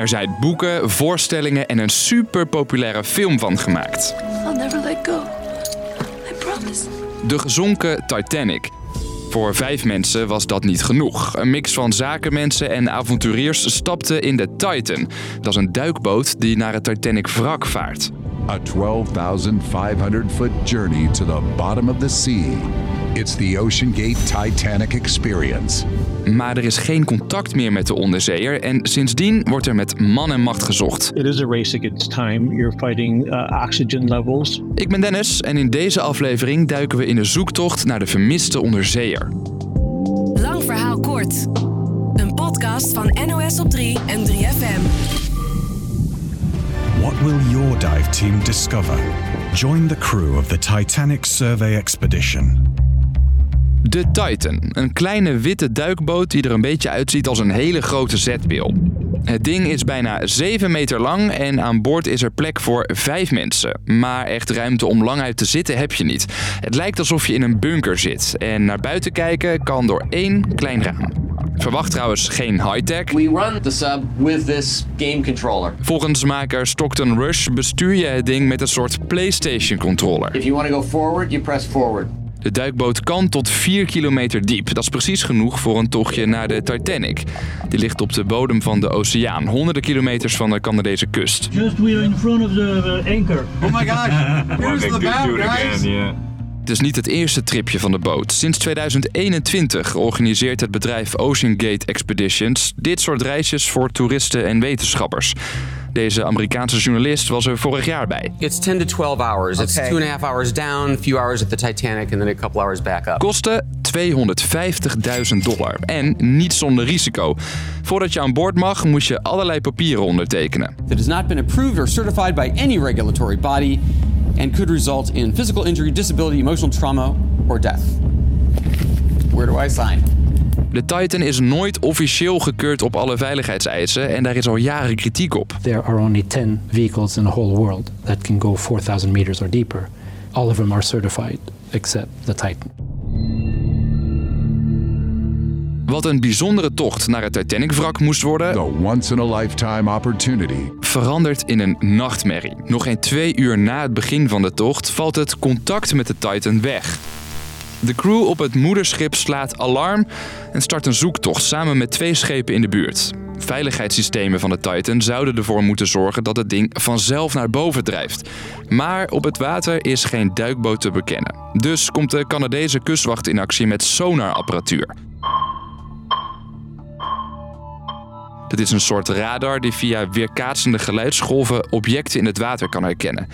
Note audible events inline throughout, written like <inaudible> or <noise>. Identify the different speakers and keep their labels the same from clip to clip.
Speaker 1: Er zijn boeken, voorstellingen en een super populaire film van gemaakt.
Speaker 2: I'll never let go. I promise.
Speaker 1: De gezonken Titanic. Voor vijf mensen was dat niet genoeg. Een mix van zakenmensen en avonturiers stapte in de Titan. Dat is een duikboot die naar het Titanic wrak vaart.
Speaker 3: A 12,500 foot journey to the bottom of the sea. It's the Ocean Gate Titanic experience.
Speaker 1: Maar er is geen contact meer met de onderzeeër en sindsdien wordt er met man en macht gezocht.
Speaker 4: It is a race against time. You're fighting uh, oxygen levels.
Speaker 1: Ik ben Dennis en in deze aflevering duiken we in de zoektocht naar de vermiste onderzeeër.
Speaker 5: Lang verhaal kort. Een podcast van NOS op 3 en 3FM.
Speaker 6: What will your dive team discover? Join the crew of the Titanic Survey Expedition.
Speaker 1: De Titan, een kleine witte duikboot die er een beetje uitziet als een hele grote zetpil. Het ding is bijna 7 meter lang en aan boord is er plek voor 5 mensen. Maar echt ruimte om lang uit te zitten heb je niet. Het lijkt alsof je in een bunker zit en naar buiten kijken kan door één klein raam. Verwacht trouwens geen high-tech.
Speaker 7: We run the sub with this game controller.
Speaker 1: Volgens maker Stockton Rush bestuur je het ding met een soort PlayStation controller.
Speaker 7: If you want to go forward, you press forward.
Speaker 1: De duikboot kan tot 4 kilometer diep. Dat is precies genoeg voor een tochtje naar de Titanic. Die ligt op de bodem van de oceaan, honderden kilometers van de Canadese kust.
Speaker 4: Just we are in front of the anchor.
Speaker 7: Oh my gosh, <laughs> here's the map, guys.
Speaker 1: Het is niet het eerste tripje van de boot. Sinds 2021 organiseert het bedrijf Ocean Gate Expeditions dit soort reisjes voor toeristen en wetenschappers. Deze Amerikaanse journalist was er vorig jaar bij.
Speaker 8: It's 10 to 12 hours. It's two and a half hours down, a few hours at the Titanic, and then a couple hours back up.
Speaker 1: Kosten 250.000 dollar. En niet zonder risico. Voordat je aan boord mag, moest je allerlei papieren ondertekenen.
Speaker 9: that has not been approved or certified by any regulatory body and could result in physical injury, disability, emotional trauma, or death. Where do I sign?
Speaker 1: De Titan is nooit officieel gekeurd op alle veiligheidseisen en daar is al jaren kritiek op.
Speaker 10: There are only 10 vehicles in the whole world that can go 4,000 meters or deeper. All of them are certified except the Titan.
Speaker 1: Wat een bijzondere tocht naar het Titanic-wrak moest worden,
Speaker 3: The once in a lifetime opportunity.
Speaker 1: verandert in een nachtmerrie. Nog geen twee uur na het begin van de tocht valt het contact met de Titan weg. De crew op het moederschip slaat alarm en start een zoektocht samen met twee schepen in de buurt. Veiligheidssystemen van de Titan zouden ervoor moeten zorgen dat het ding vanzelf naar boven drijft. Maar op het water is geen duikboot te bekennen. Dus komt de Canadese kustwacht in actie met sonarapparatuur. Dit is een soort radar die via weerkaatsende geluidsgolven objecten in het water kan herkennen.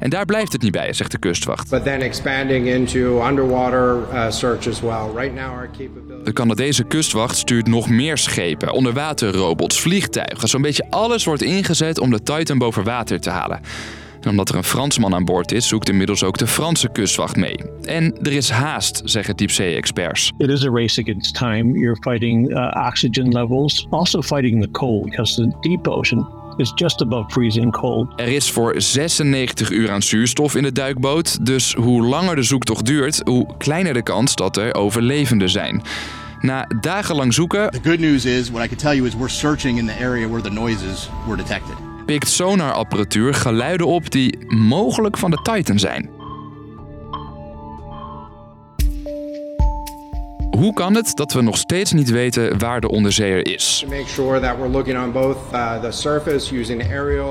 Speaker 1: En daar blijft het niet bij, zegt de kustwacht.
Speaker 11: but then expanding into underwater search as well. Right now, our capability.
Speaker 1: De Canadese kustwacht stuurt nog meer schepen, onderwaterrobots, vliegtuigen. Zo'n beetje alles wordt ingezet om de Titan boven water te halen. En omdat er een Fransman aan boord is, zoekt inmiddels ook de Franse kustwacht mee. En er is haast, zeggen diepzee-experts.
Speaker 4: It is a race against time. You're fighting uh, oxygen levels, also fighting the cold because the deep ocean is just above freezing cold.
Speaker 1: Er is voor 96 uur aan zuurstof in de duikboot, dus hoe langer de zoektocht duurt, hoe kleiner de kans dat er overlevenden zijn. Na dagenlang zoeken
Speaker 12: The good news is, what I can tell you is we're searching in the area where the noises were detected.
Speaker 1: pikt sonarapparatuur geluiden op die mogelijk van de Titan zijn. Hoe kan het dat we nog steeds niet weten waar de onderzeeër is?
Speaker 11: Uh.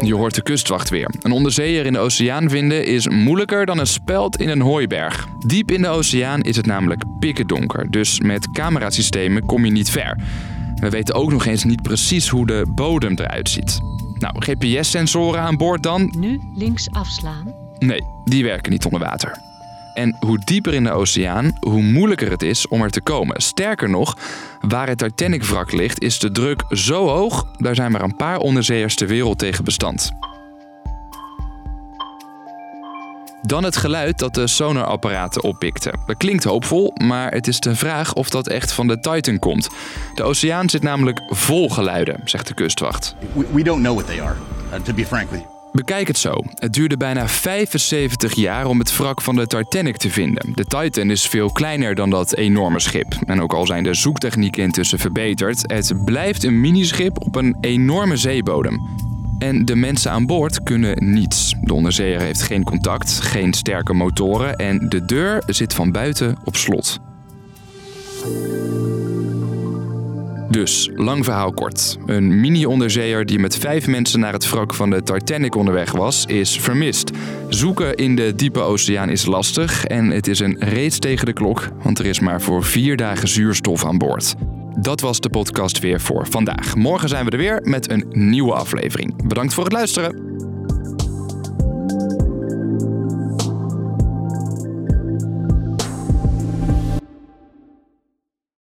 Speaker 1: Je hoort de kustwacht weer. Een onderzeeër in de oceaan vinden is moeilijker dan een speld in een hooiberg. Diep in de oceaan is het namelijk pikken donker, dus met camerasystemen kom je niet ver. We weten ook nog eens niet precies hoe de bodem eruit ziet. Nou, GPS-sensoren aan boord dan?
Speaker 2: Nu links afslaan.
Speaker 1: Nee, die werken niet onder water. En hoe dieper in de oceaan, hoe moeilijker het is om er te komen. Sterker nog, waar het Titanic-wrak ligt, is de druk zo hoog, daar zijn maar een paar onderzeeërs ter wereld tegen bestand. Dan het geluid dat de sonarapparaten oppikten. Dat klinkt hoopvol, maar het is de vraag of dat echt van de Titan komt. De oceaan zit namelijk vol geluiden, zegt de kustwacht.
Speaker 12: We, don't know what they are, uh, to be frank with you.
Speaker 1: Bekijk het zo. Het duurde bijna 75 jaar om het wrak van de Titanic te vinden. De Titan is veel kleiner dan dat enorme schip. En ook al zijn de zoektechnieken intussen verbeterd, het blijft een minischip op een enorme zeebodem. En de mensen aan boord kunnen niets. De onderzeeër heeft geen contact, geen sterke motoren en de deur zit van buiten op slot. Dus, lang verhaal kort. Een mini-onderzeeër die met vijf mensen naar het wrak van de Titanic onderweg was, is vermist. Zoeken in de diepe oceaan is lastig en het is een race tegen de klok, want er is maar voor vier dagen zuurstof aan boord. Dat was de podcast weer voor vandaag. Morgen zijn we er weer met een nieuwe aflevering. Bedankt voor het luisteren.